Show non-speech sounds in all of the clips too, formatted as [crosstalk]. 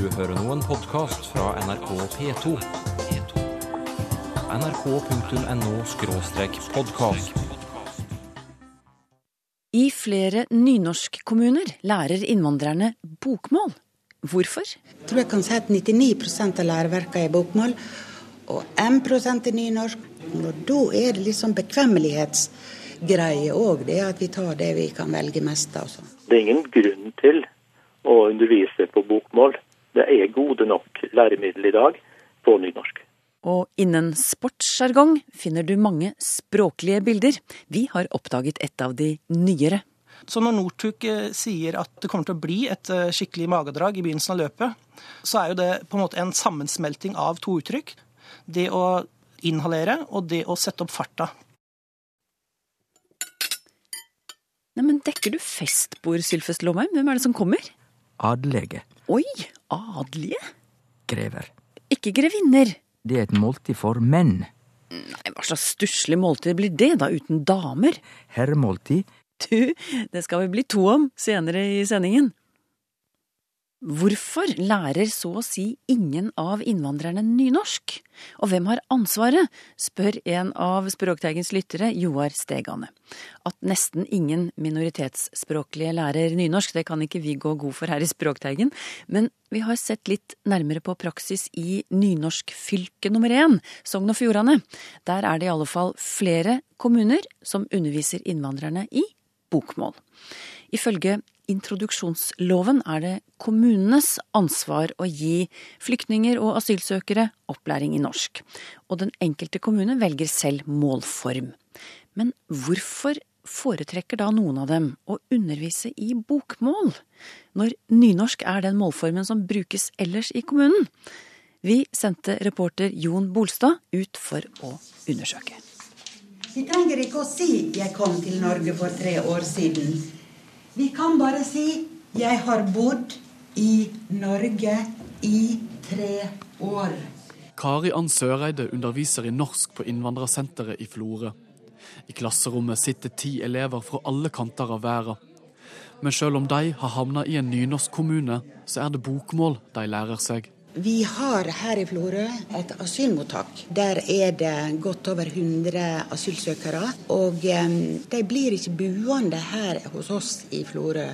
Du hører nå en podkast fra NRK P2. nrk.no podkast. I flere nynorskkommuner lærer innvandrerne bokmål. Hvorfor? Jeg tror jeg kan si at 99% av læreverkene er bokmål, og 1 er nynorsk. Og da er det liksom bekvemmelighetsgreie òg, det at vi tar det vi kan velge mest av. så. Det er ingen grunn til å undervise på bokmål. Det er gode nok læremidler i dag på nynorsk. Og innen sportssjargong finner du mange språklige bilder. Vi har oppdaget et av de nyere. Så når Northug eh, sier at det kommer til å bli et eh, skikkelig magedrag i begynnelsen av løpet, så er jo det på en måte en sammensmelting av to uttrykk. Det å inhalere og det å sette opp farta. Neimen, dekker du festbord, Sylfest Lomheim? Hvem er det som kommer? Adelige. Oi, adelige? Grever. Ikke grevinner. Det er et måltid for menn. Nei, hva slags stusslig måltid blir det da, uten damer? Herremåltid. Du, det skal vi bli to om senere i sendingen. Hvorfor lærer så å si ingen av innvandrerne nynorsk? Og hvem har ansvaret, spør en av Språkteigens lyttere, Joar Stegane. At nesten ingen minoritetsspråklige lærer nynorsk, det kan ikke vi gå god for her i Språkteigen, men vi har sett litt nærmere på praksis i nynorskfylke nummer én, Sogn og Fjordane. Der er det i alle fall flere kommuner som underviser innvandrerne i bokmål. Ifølge introduksjonsloven er det kommunenes ansvar å gi flyktninger og asylsøkere opplæring i norsk, og den enkelte kommune velger selv målform. Men hvorfor foretrekker da noen av dem å undervise i bokmål, når nynorsk er den målformen som brukes ellers i kommunen? Vi sendte reporter Jon Bolstad ut for å undersøke. Vi trenger ikke å si 'jeg kom til Norge for tre år siden'. Vi kan bare si 'jeg har bodd i Norge i tre år'. Kari Ann Søreide underviser i norsk på Innvandrersenteret i Florø. I klasserommet sitter ti elever fra alle kanter av verden. Men selv om de har havna i en nynorskkommune, så er det bokmål de lærer seg. Vi har her i Florø et asylmottak. Der er det godt over 100 asylsøkere. Og de blir ikke buende her hos oss i Florø.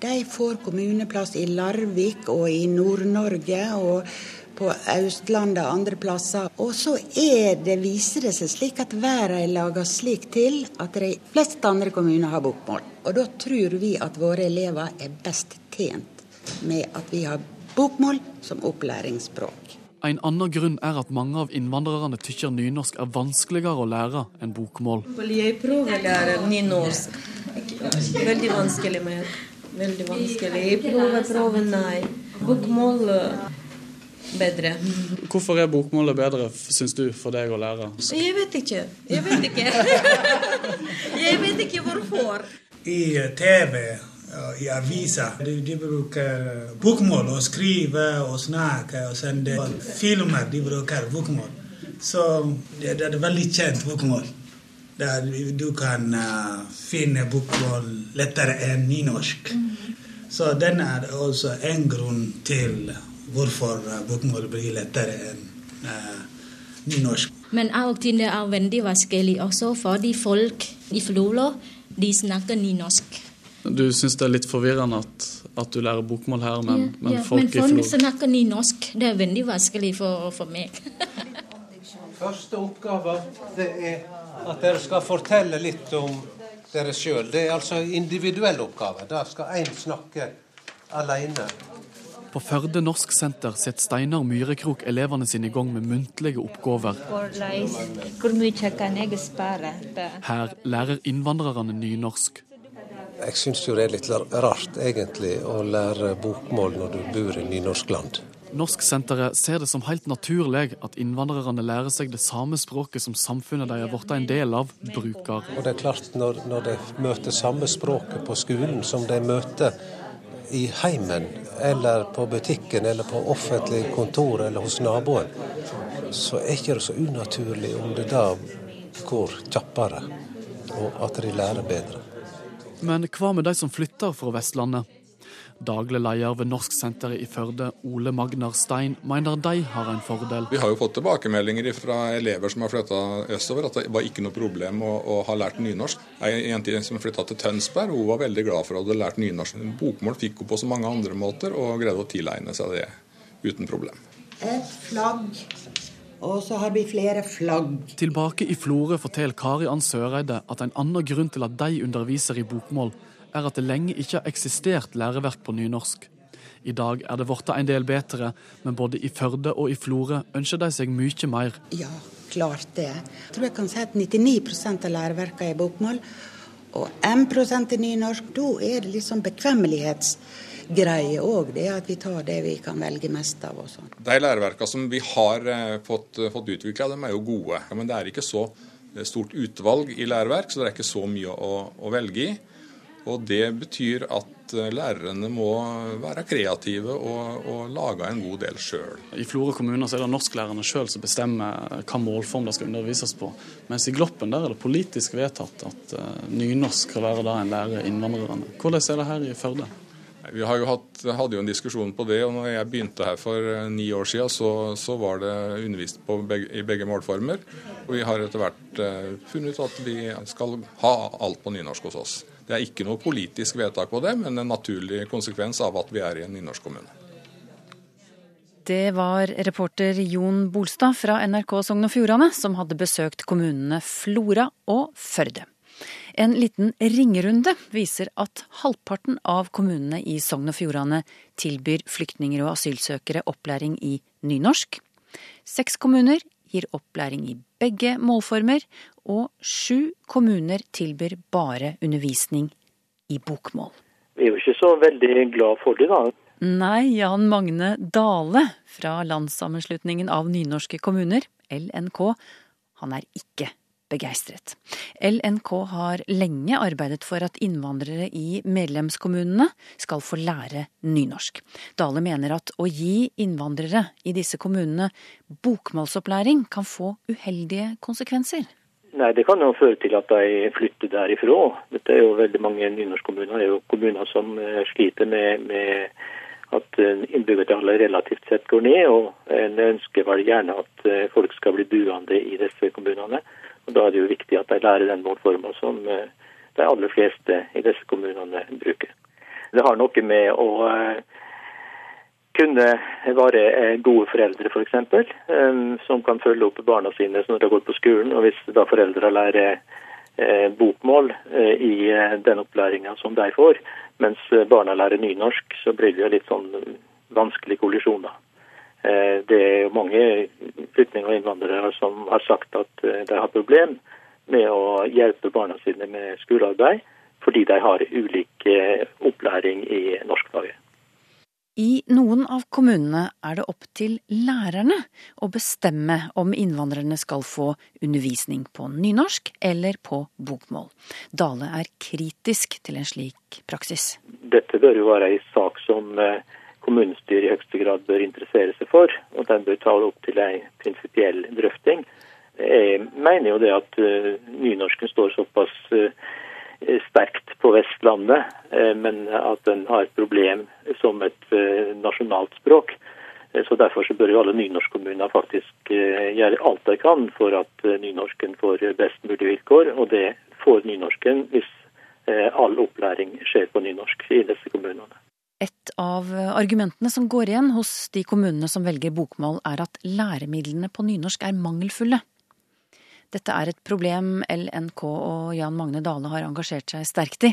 De får kommuneplass i Larvik og i Nord-Norge og på Østlandet og andre plasser. Og så det, viser det seg slik at været er laga slik til at de fleste andre kommuner har bokmål. Og da tror vi at våre elever er best tjent med at vi har bokmål som opplæringsspråk. En annen grunn er at mange av innvandrerne tykker nynorsk er vanskeligere å lære enn bokmål. Jeg prøver å lære nynorsk. Veldig vanskelig med Veldig vanskelig. Jeg prøver, prøver, nei. Bokmål eh, bedre. Hvorfor er bokmålet bedre, syns du, for deg å lære? Jeg vet ikke. Jeg vet ikke. [laughs] Jeg vet ikke hvorfor. I TV i aviser. De, bruker bokmål å skrive og snakke og sende filmer. De bruker bokmål. Så det, er veldig kjent bokmål. Der du kan uh, finne bokmål lettere enn nynorsk. Så den er også en grunn til hvorfor bokmål blir lettere enn nynorsk. Men det er veldig vanskelig også fordi folk i Florø snakker nynorsk. Du syns det er litt forvirrende at, at du lærer bokmål her, men, ja, men ja, folk men folk snakker nynorsk. Det er veldig vanskelig for, for meg. [laughs] Første oppgave det er at dere skal fortelle litt om dere sjøl. Det er altså individuell oppgave. Da skal én snakke alene. På Førde Norsk Senter setter Steinar Myrekrok elevene sine i gang med muntlige oppgaver. Hvor mye kan jeg spare? Her lærer innvandrerne nynorsk. Jeg syns jo det er litt rart, egentlig, å lære bokmål når du bor i nynorskland. Norsksenteret ser det som helt naturlig at innvandrerne lærer seg det samme språket som samfunnet de har blitt en del av, bruker. Og det er klart, når, når de møter samme språket på skolen som de møter i heimen, eller på butikken, eller på offentlig kontor, eller hos naboen, så er ikke det så unaturlig om det da går kjappere, og at de lærer bedre. Men hva med de som flytter fra Vestlandet? Daglig leder ved Norsksenteret i Førde, Ole Magnar Stein, mener de har en fordel. Vi har jo fått tilbakemeldinger fra elever som har flytta østover, at det var ikke noe problem å, å ha lært nynorsk. Ei jente som flytta til Tønsberg, hun var veldig glad for å ha lært nynorsk. Bokmål fikk hun på så mange andre måter, og greide å tilegne seg det uten problem. Et flagg. Og så har vi flere flagg. Tilbake i Florø forteller Kari Ann Søreide at en annen grunn til at de underviser i bokmål, er at det lenge ikke har eksistert læreverk på nynorsk. I dag er det blitt en del bedre, men både i Førde og i Florø ønsker de seg mye mer. Ja, klart det. Jeg tror jeg kan si at 99% av læreverkene er bokmål, og 1% er nynorsk. Da er det liksom bekvemmelighetsgreie òg, det at vi tar det vi kan velge mest av. og sånn. De læreverkene som vi har eh, fått, fått utvikla, er jo gode. Men det er ikke så eh, stort utvalg i læreverk, så det er ikke så mye å, å velge i. Og Det betyr at eh, lærerne må være kreative og, og lage en god del sjøl. I Florø kommune er det norsklærerne sjøl som bestemmer hva målform det skal undervises på. Mens i Gloppen der er det politisk vedtatt at nynorsk skal være det en lærer innvandrerne. Hvordan er det her i Førde? Vi jo hatt, hadde jo en diskusjon på det, og når jeg begynte her for eh, ni år siden, så, så var det undervist begge, i begge målformer. Og vi har etter hvert uh, funnet ut at vi skal ha alt på nynorsk hos oss. Det er ikke noe politisk vedtak på det, men en naturlig konsekvens av at vi er i en nynorsk kommune. Det var reporter Jon Bolstad fra NRK Sogn og Fjordane som hadde besøkt kommunene Flora og Førde. En liten ringerunde viser at halvparten av kommunene i Sogn og Fjordane tilbyr flyktninger og asylsøkere opplæring i nynorsk. Seks kommuner gir opplæring i begge målformer, og sju kommuner tilbyr bare undervisning i bokmål. Vi er jo ikke så veldig glad for det, da. Nei, Jan Magne Dale fra Landssammenslutningen av nynorske kommuner, LNK, han er ikke begeistret. LNK har lenge arbeidet for at innvandrere i medlemskommunene skal få lære nynorsk. Dale mener at å gi innvandrere i disse kommunene bokmålsopplæring kan få uheldige konsekvenser. Nei, Det kan jo føre til at de flytter derifra. Dette er jo veldig Mange nynorskkommuner er jo kommuner som eh, sliter med, med at eh, innbyggertallet relativt sett går ned. og En ønsker vel gjerne at eh, folk skal bli buende i disse kommunene. Og Da er det jo viktig at de lærer den målforma som eh, de aller fleste i disse kommunene bruker. Det har noe med å eh, kunne være eh, gode foreldre, f.eks., som kan følge opp barna sine når de går på skolen. og Hvis da foreldre lærer bokmål i den opplæringa som de får, mens barna lærer nynorsk, så blir det jo litt sånn vanskelig kollisjon. Eh, det er jo mange flyktninger og innvandrere som har sagt at eh, de har problem med å hjelpe barna sine med skolearbeid, fordi de har ulik eh, opplæring i norskfaget. I noen av kommunene er det opp til lærerne å bestemme om innvandrerne skal få undervisning på nynorsk eller på bokmål. Dale er kritisk til en slik praksis. Dette bør jo være en sak som kommunestyret i høyeste grad bør interessere seg for, og den bør ta det opp til en prinsipiell drøfting. Jeg mener jo det at uh, nynorsken står såpass uh, sterkt på Vestlandet, uh, men at den har et problem som et nasjonalt språk. Så Derfor så bør jo alle nynorskkommuner faktisk gjøre alt de kan for at nynorsken får best mulig vilkår, og det får nynorsken hvis all opplæring skjer på nynorsk i disse kommunene. Et av argumentene som går igjen hos de kommunene som velger bokmål, er at læremidlene på nynorsk er mangelfulle. Dette er et problem LNK og Jan Magne Dale har engasjert seg sterkt i.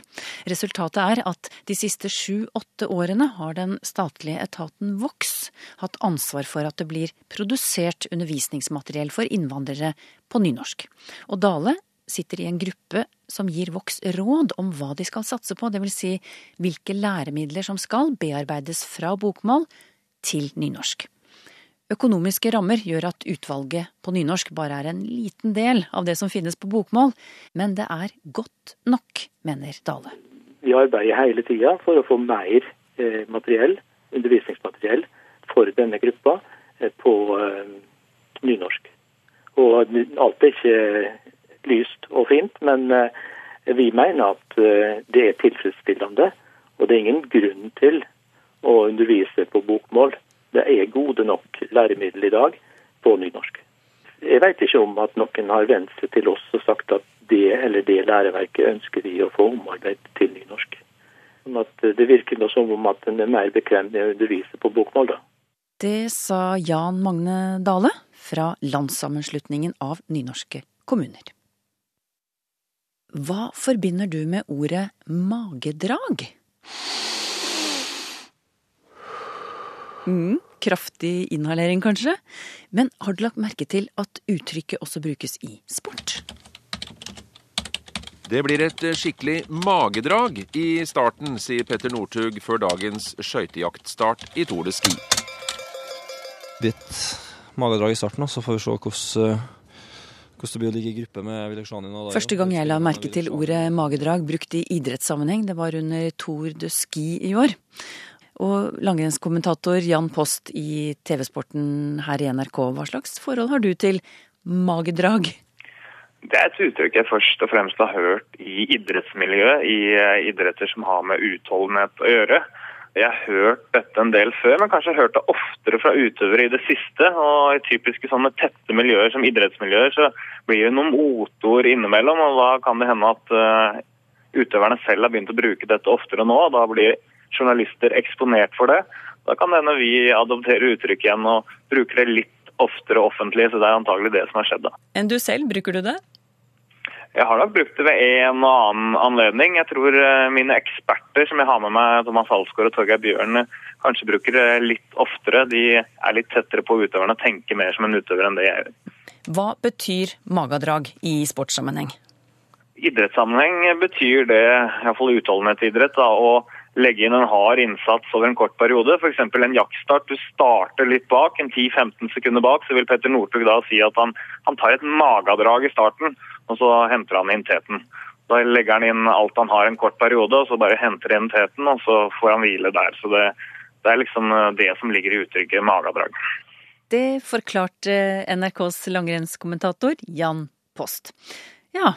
Resultatet er at de siste sju-åtte årene har den statlige etaten Vox hatt ansvar for at det blir produsert undervisningsmateriell for innvandrere på nynorsk. Og Dale sitter i en gruppe som gir Vox råd om hva de skal satse på, dvs. Si hvilke læremidler som skal bearbeides fra bokmål til nynorsk. Økonomiske rammer gjør at utvalget på nynorsk bare er en liten del av det som finnes på bokmål, men det er godt nok, mener Dale. Vi arbeider hele tida for å få mer eh, materiell, undervisningsmateriell for denne gruppa eh, på eh, nynorsk. Og alt er ikke lyst og fint, men eh, vi mener at eh, det er tilfredsstillende Og det er ingen grunn til å undervise på bokmål. Det er gode nok læremidler i dag på nynorsk. Jeg vet ikke om at noen har vendt seg til oss og sagt at det eller det læreverket ønsker vi å få omarbeidet til nynorsk. Sånn at Det virker som om at en er mer bekvem med å undervise på bokmål. da. Det sa Jan Magne Dale fra Landssammenslutningen av nynorske kommuner. Hva forbinder du med ordet magedrag? Mm, kraftig inhalering, kanskje? Men har du lagt merke til at uttrykket også brukes i sport? Det blir et skikkelig magedrag i starten, sier Petter Northug før dagens skøytejaktstart i Tour de Ski. Litt magedrag i starten, så får vi se hvordan, hvordan det blir å ligge i gruppe med Vileksjanin. Første gang jeg la merke til ordet magedrag brukt i idrettssammenheng, det var under Tour de Ski i år. Og langrennskommentator Jan Post i TV-sporten her i NRK, hva slags forhold har du til magedrag? Det er et uttrykk jeg først og fremst har hørt i idrettsmiljøet, i idretter som har med utholdenhet å gjøre. Jeg har hørt dette en del før, men kanskje hørt det oftere fra utøvere i det siste. Og i typiske sånne tette miljøer som idrettsmiljøer, så blir det noen motord innimellom. Og da kan det hende at uh, utøverne selv har begynt å bruke dette oftere nå. og Da blir journalister eksponert for det. Da kan det hende vi adopterer uttrykk igjen og bruker det litt oftere offentlig. Så det er antagelig det som har skjedd da. Enn du selv, bruker du det? Jeg har nok brukt det ved en og annen anledning. Jeg tror mine eksperter som jeg har med meg, Thomas Halsgaard og Torgeir Bjørn, kanskje bruker det litt oftere. De er litt tettere på utøverne og tenker mer som en utøver enn det jeg gjør. Hva betyr magadrag i sportssammenheng? I idrettssammenheng betyr det, iallfall utholdenhetsidrett, da, å legge inn en hard innsats over en kort periode. F.eks. en jaktstart. Du starter litt bak, en 10-15 sekunder bak, så vil Petter Northug da si at han, han tar et magadrag i starten og så henter han inn teten. Da legger han inn alt han har en kort periode, og så bare henter inn teten, og så får han hvile der. Så det, det er liksom det som ligger i uttrykket magadrag. Det forklarte NRKs langrennskommentator Jan Post. Ja,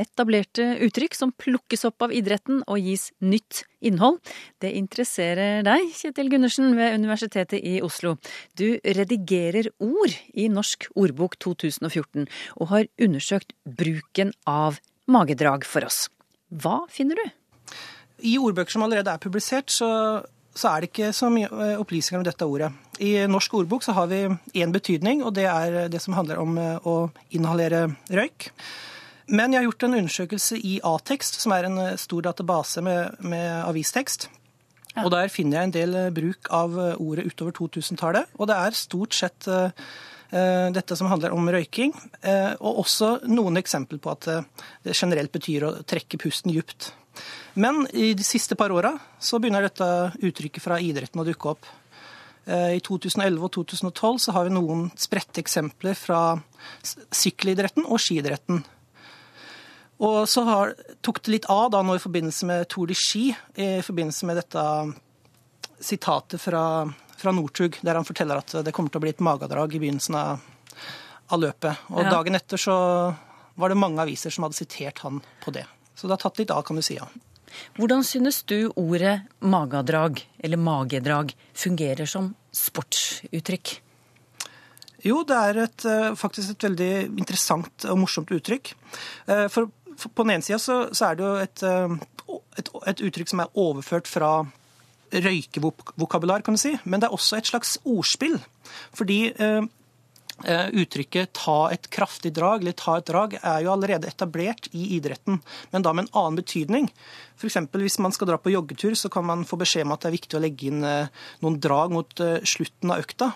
etablerte uttrykk som plukkes opp av idretten og gis nytt innhold. Det interesserer deg, Kjetil Gundersen ved Universitetet i Oslo. Du redigerer ord i Norsk ordbok 2014, og har undersøkt bruken av magedrag for oss. Hva finner du? I ordbøker som allerede er publisert, så, så er det ikke så mye opplysninger om dette ordet. I Norsk ordbok så har vi én betydning, og det er det som handler om å inhalere røyk. Men jeg har gjort en undersøkelse i A-tekst, som er en stor database med, med avistekst. Ja. Og Der finner jeg en del bruk av ordet utover 2000-tallet. Og det er stort sett uh, dette som handler om røyking. Uh, og også noen eksempler på at det generelt betyr å trekke pusten djupt. Men i de siste par åra så begynner dette uttrykket fra idretten å dukke opp. I 2011 og 2012 så har vi noen spredte eksempler fra sykkelidretten og skiidretten. Og så har, tok det litt av da nå i forbindelse med Tour de Ski, i forbindelse med dette sitatet fra, fra Northug, der han forteller at det kommer til å bli et magedrag i begynnelsen av, av løpet. Og ja. dagen etter så var det mange aviser som hadde sitert han på det. Så det har tatt litt av, kan du si. ja. Hvordan synes du ordet magedrag, eller magedrag, fungerer som sportsuttrykk? Jo, det er et, faktisk et veldig interessant og morsomt uttrykk. For på den ene sida så, så, er det jo et, et, et, uttrykk som er overført fra røykevokabular, kan du si. Men det er også et slags ordspill. Fordi eh, uttrykket 'ta et kraftig drag' eller 'ta et drag' er jo allerede etablert i idretten, men da med en annen betydning. F.eks. hvis man skal dra på joggetur, så kan man få beskjed om at det er viktig å legge inn eh, noen drag mot eh, slutten av økta.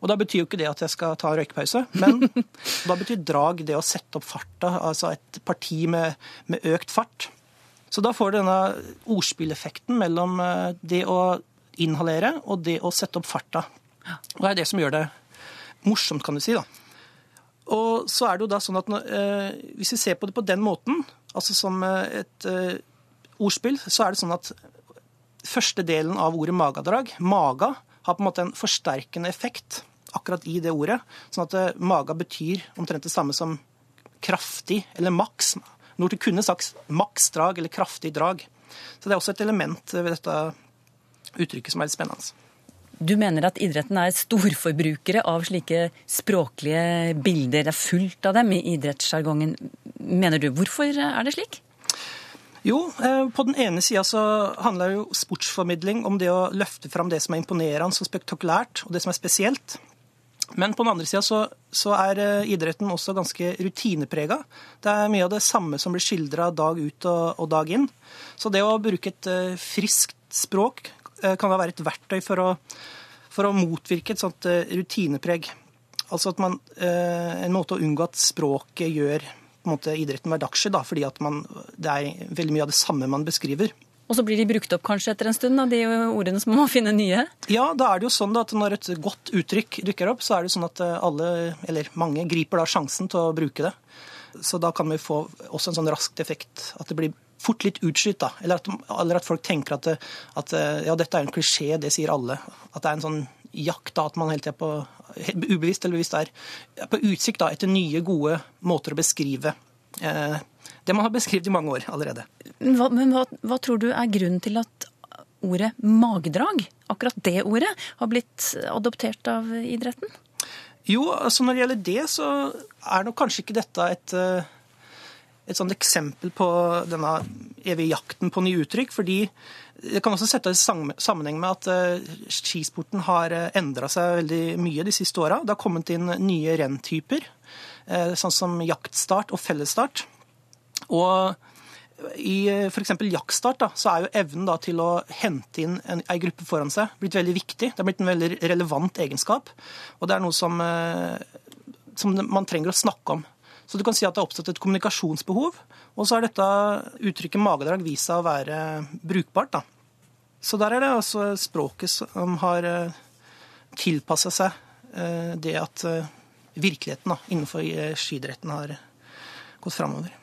Og da betyr jo ikke det at jeg skal ta røykepause, men [laughs] da betyr drag det å sette opp farta, altså et parti med, med økt fart. Så da får du denne ordspilleffekten mellom eh, det å inhalere og det å sette opp farta. Og det er det som gjør det morsomt, kan du si. da. Og så er det jo da sånn at eh, Hvis vi ser på det på den måten, altså som eh, et eh, ordspill, så er det sånn at første delen av ordet magadrag, maga, har på en måte en forsterkende effekt akkurat i det ordet. Sånn at eh, maga betyr omtrent det samme som kraftig eller maks. Northug kunne sagt maksdrag eller kraftig drag. Så det er også et element ved dette uttrykket som er litt spennende. Du mener at idretten er storforbrukere av slike språklige bilder. Det er fullt av dem i idrettssjargongen. Mener du. Hvorfor er det slik? Jo, eh, på den ene sida så handler jo sportsformidling om det å løfte fram det som er imponerende og spektakulært, og det som er spesielt. Men på den andre sida så, så, er eh, idretten også ganske rutineprega. Det er mye av det samme som blir skildra dag ut og, og, dag inn. Så det å bruke et uh, friskt språk kan da være et verktøy for å, for å motvirke et sånt rutinepreg. Altså at man, En måte å unngå at språket gjør måte idretten hverdagslig, fordi at man, det er veldig mye av det samme man beskriver. Og så blir de brukt opp kanskje etter en stund, da, de ordene som må finne nye? Ja, da er det jo sånn da, at når et godt uttrykk dukker opp, så er det sånn at eh, alle, eller mange, griper da sjansen til å bruke det. Så da kan vi få også en sånn raskt effekt. At det blir fort litt utslitt. da, Eller at, eller at folk tenker at, at, eh, ja, dette er en klisjé, det sier alle. At det er en sånn jakt, da, at man hele tida på ubevisst eller bevisst er på utsikt da, etter nye, gode måter å beskrive eh, det man har beskrevet i mange år allerede. Hva, men hva, hva, tror du er grunnen til at ordet magedrag, akkurat det ordet, har blitt adoptert av idretten? Jo, altså når det gjelder det, så er nok kanskje ikke dette et, eh, et sånt eksempel på denne evige jakten på nye uttrykk. fordi det kan også sette i sammenheng med at eh, skisporten har eh, endra seg veldig mye de siste åra. Det har kommet inn nye renntyper, sånn som jaktstart og fellesstart. Og i f.eks. jaktstart da, så er jo evnen da, til å hente inn en, en, gruppe foran seg blitt veldig viktig. Det er blitt en veldig relevant egenskap. Og det er noe som, som man trenger å snakke om. Så du kan si at det har oppstått et kommunikasjonsbehov. Og så har dette uttrykket magedrag vist seg å være brukbart. Da. Så der er det altså språket som har eh, tilpassa seg eh, det at eh, virkeligheten da, innenfor skidretten har gått framover.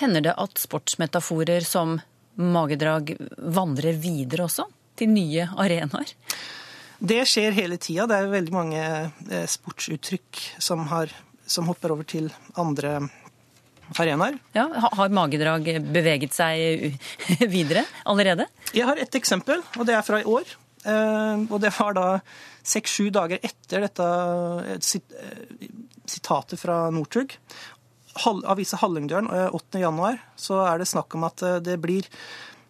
Hender det at sportsmetaforer som magedrag vandrer videre også, til nye arenaer? Det skjer hele tida. Det er veldig mange sportsuttrykk som har som hopper over til andre arenaer. Ja, Har magedrag beveget seg [laughs] videre allerede? Jeg har et eksempel, og det er fra i år. Eh, og det var da seks-sju dager etter dette eh, sitatet fra Northug. Avisa Hallingdølen 8. januar, så er det snakk om at eh, det blir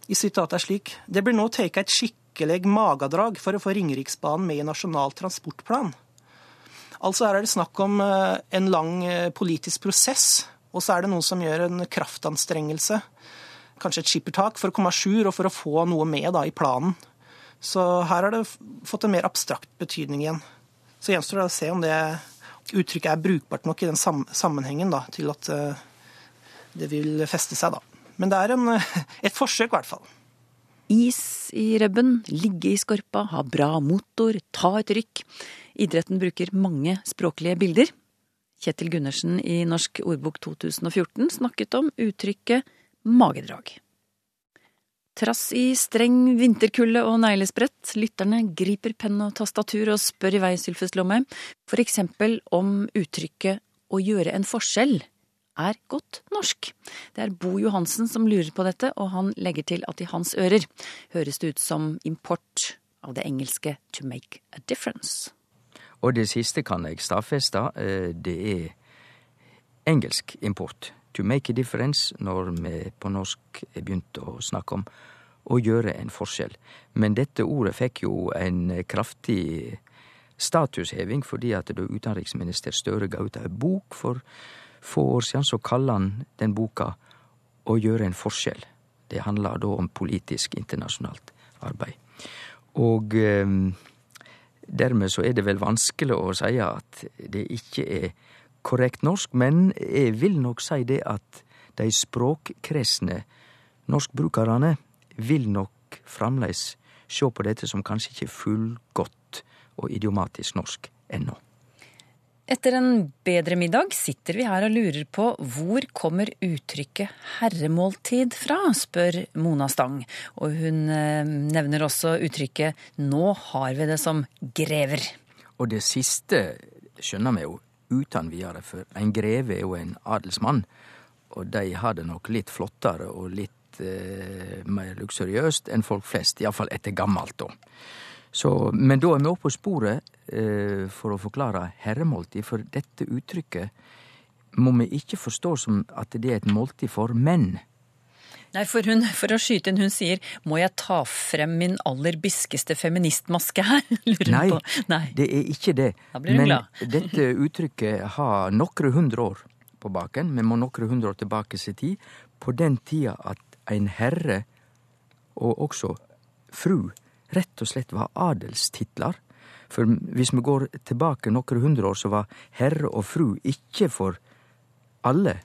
i sitatet er slik Det blir nå tatt et skikkelig magadrag for å få Ringeriksbanen med i Nasjonal transportplan. Altså her er det snakk om eh, en lang eh, politisk prosess, og så er det noen som gjør en kraftanstrengelse, kanskje et skippertak, for å komme à jour og for å få noe med da, i planen. Så her har det fått en mer abstrakt betydning igjen. Så gjenstår det å se om det uttrykket er brukbart nok i den sammenhengen da, til at eh, det vil feste seg, da. Men det er en, [laughs] et forsøk, i hvert fall. Is i rubben, ligge i skorpa, ha bra motor, ta et rykk. Idretten bruker mange språklige bilder. Kjetil Gundersen i Norsk ordbok 2014 snakket om uttrykket magedrag. Trass i streng vinterkulde og neglesprett, lytterne griper penn og tastatur og spør i vei, Sylfes Lomme, for eksempel om uttrykket å gjøre en forskjell er godt norsk. Det er Bo Johansen som lurer på dette, og han legger til at i hans ører høres det ut som import av det engelske to make a difference. Og det siste kan jeg stadfeste. Eh, det er engelsk import. To make a difference, når vi på norsk begynte å snakke om å gjøre en forskjell. Men dette ordet fikk jo en kraftig statusheving fordi at da utenriksminister Støre ga ut ei bok for få år siden, så kaller han den boka Å gjøre en forskjell. Det handler da om politisk internasjonalt arbeid. Og eh, Dermed så er det vel vanskelig å si at det ikke er korrekt norsk, men jeg vil nok si det at de språkkresne norskbrukarane vil nok framleis sjå på dette som kanskje ikke er fullgodt og idiomatisk norsk ennå. Etter en bedre middag sitter vi her og lurer på hvor kommer uttrykket herremåltid fra, spør Mona Stang. Og hun eh, nevner også uttrykket nå har vi det som grever. Og det siste skjønner vi jo uten videre, for en greve er jo en adelsmann. Og de har det nok litt flottere og litt eh, mer luksuriøst enn folk flest, iallfall etter gammelt, da. Så, men da er vi oppe på sporet eh, for å forklare herremåltid, for dette uttrykket må vi ikke forstå som at det er et måltid for menn. Nei, for, hun, for å skyte inn, hun sier 'må jeg ta frem min aller biskeste feministmaske her'? [laughs] Lurer Nei, på. Nei, det er ikke det. Da blir hun Men glad. [laughs] dette uttrykket har nokre hundre år på baken. Vi må nokre hundre år tilbake i tid. På den tida at en herre, og også fru, rett og slett var adelstitler. For hvis vi går tilbake nokre hundre år, så var herre og fru ikke for alle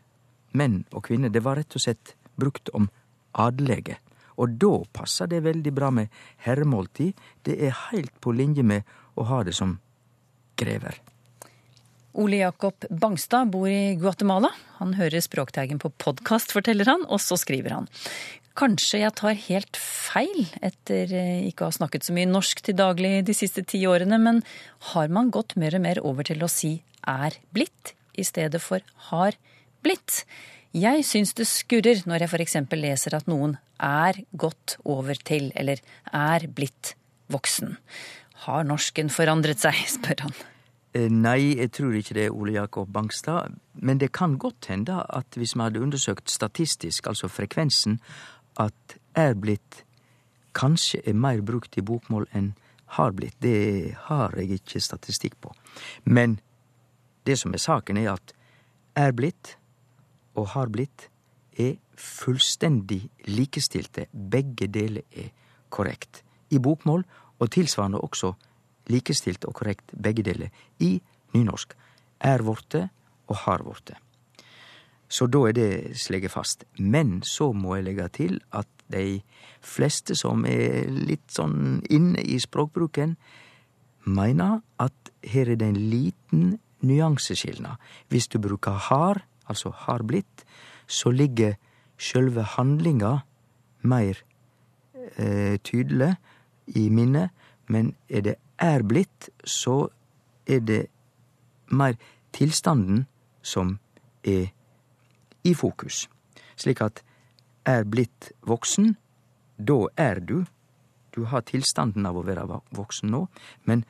menn og kvinner. Det var rett og slett brukt om adelige. Og da passer det veldig bra med herremåltid. Det er heilt på linje med å ha det som grever. Ole Jakob Bangstad bor i Guatemala. Han hører Språkteigen på podkast, forteller han, og så skriver han. Kanskje jeg tar helt feil etter eh, ikke å ha snakket så mye norsk til daglig de siste ti årene, men har man gått mer og mer over til å si er blitt i stedet for har blitt? Jeg syns det skurrer når jeg f.eks. leser at noen er gått over til eller er blitt voksen. Har norsken forandret seg, [laughs] spør han. Eh, Nei, jeg tror ikke det, Ole Jakob Bangstad. Men det kan godt hende at hvis vi hadde undersøkt statistisk, altså frekvensen, at er blitt kanskje er mer brukt i bokmål enn har blitt. Det har jeg ikke statistikk på. Men det som er saken, er at er blitt og har blitt er fullstendig likestilte. Begge deler er korrekt. I bokmål, og tilsvarende også likestilt og korrekt begge deler i nynorsk. Er vorte og har vorte. Så da er det sleget fast. Men så må jeg legge til at de fleste som er litt sånn inne i språkbruken, mener at her er det en liten nyanseskilnad. Hvis du bruker har, altså har blitt, så ligger sjølve handlinga mer eh, tydelig i minnet, men er det er blitt, så er det mer tilstanden som er i fokus. Slik at er blitt voksen, da er du. Du har tilstanden av å være voksen nå, men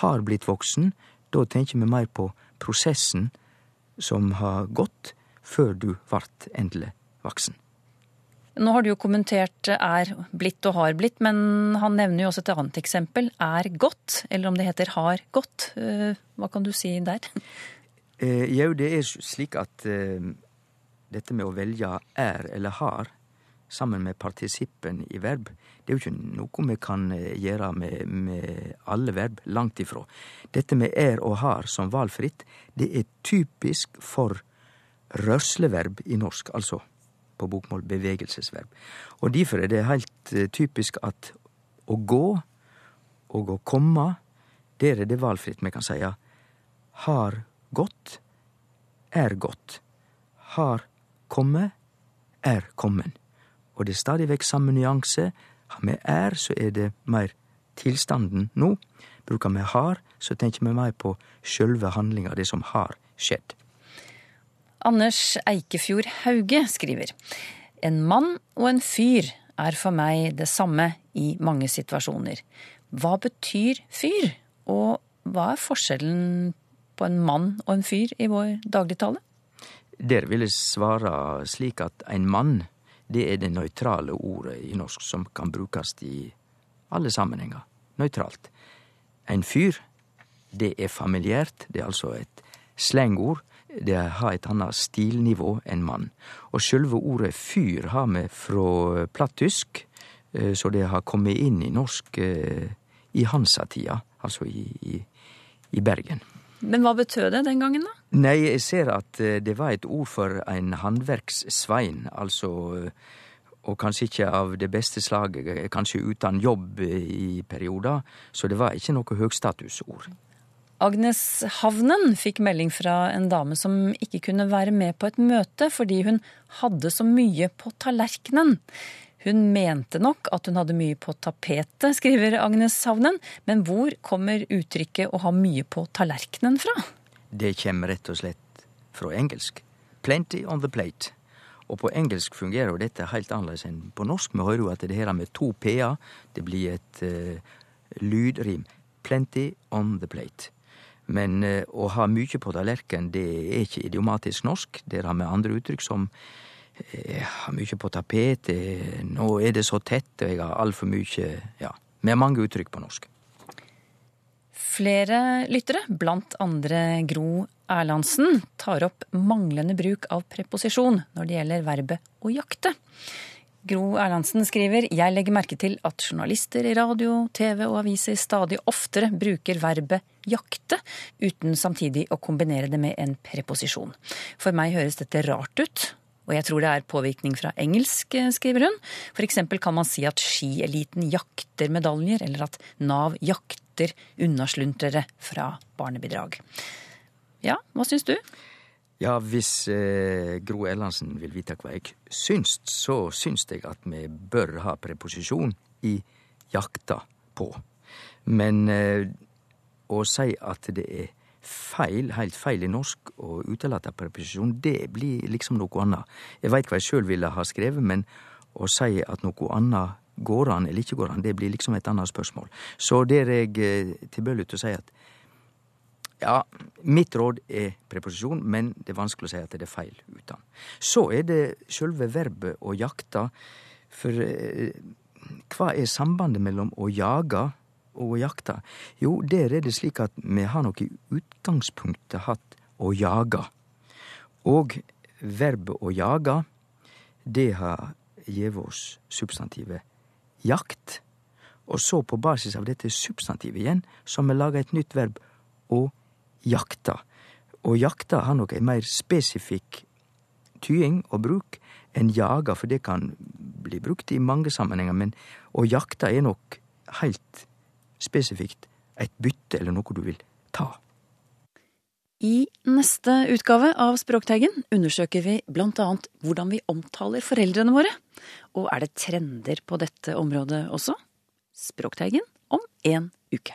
har blitt voksen, da tenker vi mer på prosessen som har gått før du vart endelig voksen. Nå har du jo kommentert er blitt og har blitt, men han nevner jo også et annet eksempel. Er godt, eller om det heter har gått. Eh, Hva kan du si der? [laughs] Eh, jo, det er slik at eh, dette med å velge er eller har sammen med partisippen i verb, det er jo ikke noe vi kan eh, gjøre med, med alle verb. Langt ifra. Dette med er og har som valfritt, det er typisk for rørsleverb i norsk, altså på bokmål bevegelsesverb. Og derfor er det heilt eh, typisk at å gå og å komme, der er det valfritt. Vi kan seie har gått, er gått. Har komme, er kommen. Og det er stadig vekk samme nyanse. Har vi er, så er det mer tilstanden nå. Bruker vi har, så tenker vi mer på sjølve handlinga, det som har skjedd. Anders Eikefjord Hauge skriver En mann og en fyr er for meg det samme i mange situasjoner. Hva betyr fyr, og hva er forskjellen på en mann og en fyr i vår dagligtale? Der vil jeg svare slik at en mann, det er det nøytrale ordet i norsk som kan brukes i alle sammenhenger. Nøytralt. Ein fyr, det er familiært, det er altså et slengord. Det har et annet stilnivå enn mann. Og sjølve ordet fyr har vi fra plattysk, eh, så det har kommet inn i norsk eh, i Hansa-tida, altså i, i, i Bergen. Men hva betød det den gangen, da? Nei, jeg ser at eh, det var et ord for en håndverkssvein, altså eh, og kanskje ikke av det beste slaget, eh, kanskje uten jobb i perioder, så det var ikke noe høgstatusord. Agnes Havnen fikk melding fra en dame som ikke kunne være med på et møte fordi hun hadde så mye på tallerkenen. Hun mente nok at hun hadde mye på tapetet, skriver Agnes Havnen, men hvor kommer uttrykket 'å ha mye på tallerkenen' fra? Det kommer rett og slett fra engelsk. Plenty on the plate. Og på engelsk fungerer jo dette helt annerledes enn på norsk. Vi hører jo at det her med to p-er, det blir et uh, lydrim. Plenty on the plate. Men uh, å ha mye på tallerkenen, det er ikke idiomatisk norsk. Der har vi andre uttrykk som jeg har mye på tapetet, nå er det så tett, og jeg har altfor mye Ja, vi har mange uttrykk på norsk. Flere lyttere, blant andre Gro Erlandsen, tar opp manglende bruk av preposisjon når det gjelder verbet å jakte. Gro Erlandsen skriver jeg legger merke til at journalister i radio, TV og aviser stadig oftere bruker verbet jakte, uten samtidig å kombinere det med en preposisjon. For meg høres dette rart ut, og jeg tror det er påvirkning fra engelsk, skriver hun. Eksempel kan man si at skieliten jakter medaljer, eller at Nav jakter unnasluntrere fra barnebidrag. Ja, hva syns du? Ja, hvis eh, Gro Erlandsen vil vite hva jeg syns, så syns jeg at vi bør ha preposisjon i jakta på. Men eh, å si at det er feil, heilt feil i norsk og utelata preposisjon, det blir liksom noe annet. Jeg veit hva jeg sjøl ville ha skrevet, men å si at noe annet går an eller ikke går an, det blir liksom et annet spørsmål. Så der er jeg eh, tilbøyelig til å si at ja, mitt råd er preposisjon, men det er vanskelig å si at det er feil uten. Så er det sjølve verbet å jakta, for eh, hva er sambandet mellom å jage og å jakte? Jo, der er det slik at vi har nok i utgangspunktet hatt å jage. Og verbet å jage, det har gjeve oss substantivet jakt. Og så på basis av dette substantivet igjen, så har vi laga et nytt verb å jakte. Og jakta har nok ei mer spesifikk tying og bruk enn jaga, for det kan bli brukt i mange sammenhenger, men å jakta er nok heilt spesifikt et bytte eller noe du vil ta. I neste utgave av Språkteigen undersøker vi annet hvordan vi omtaler foreldrene våre. Og er det trender på dette området også? Språkteigen om en uke.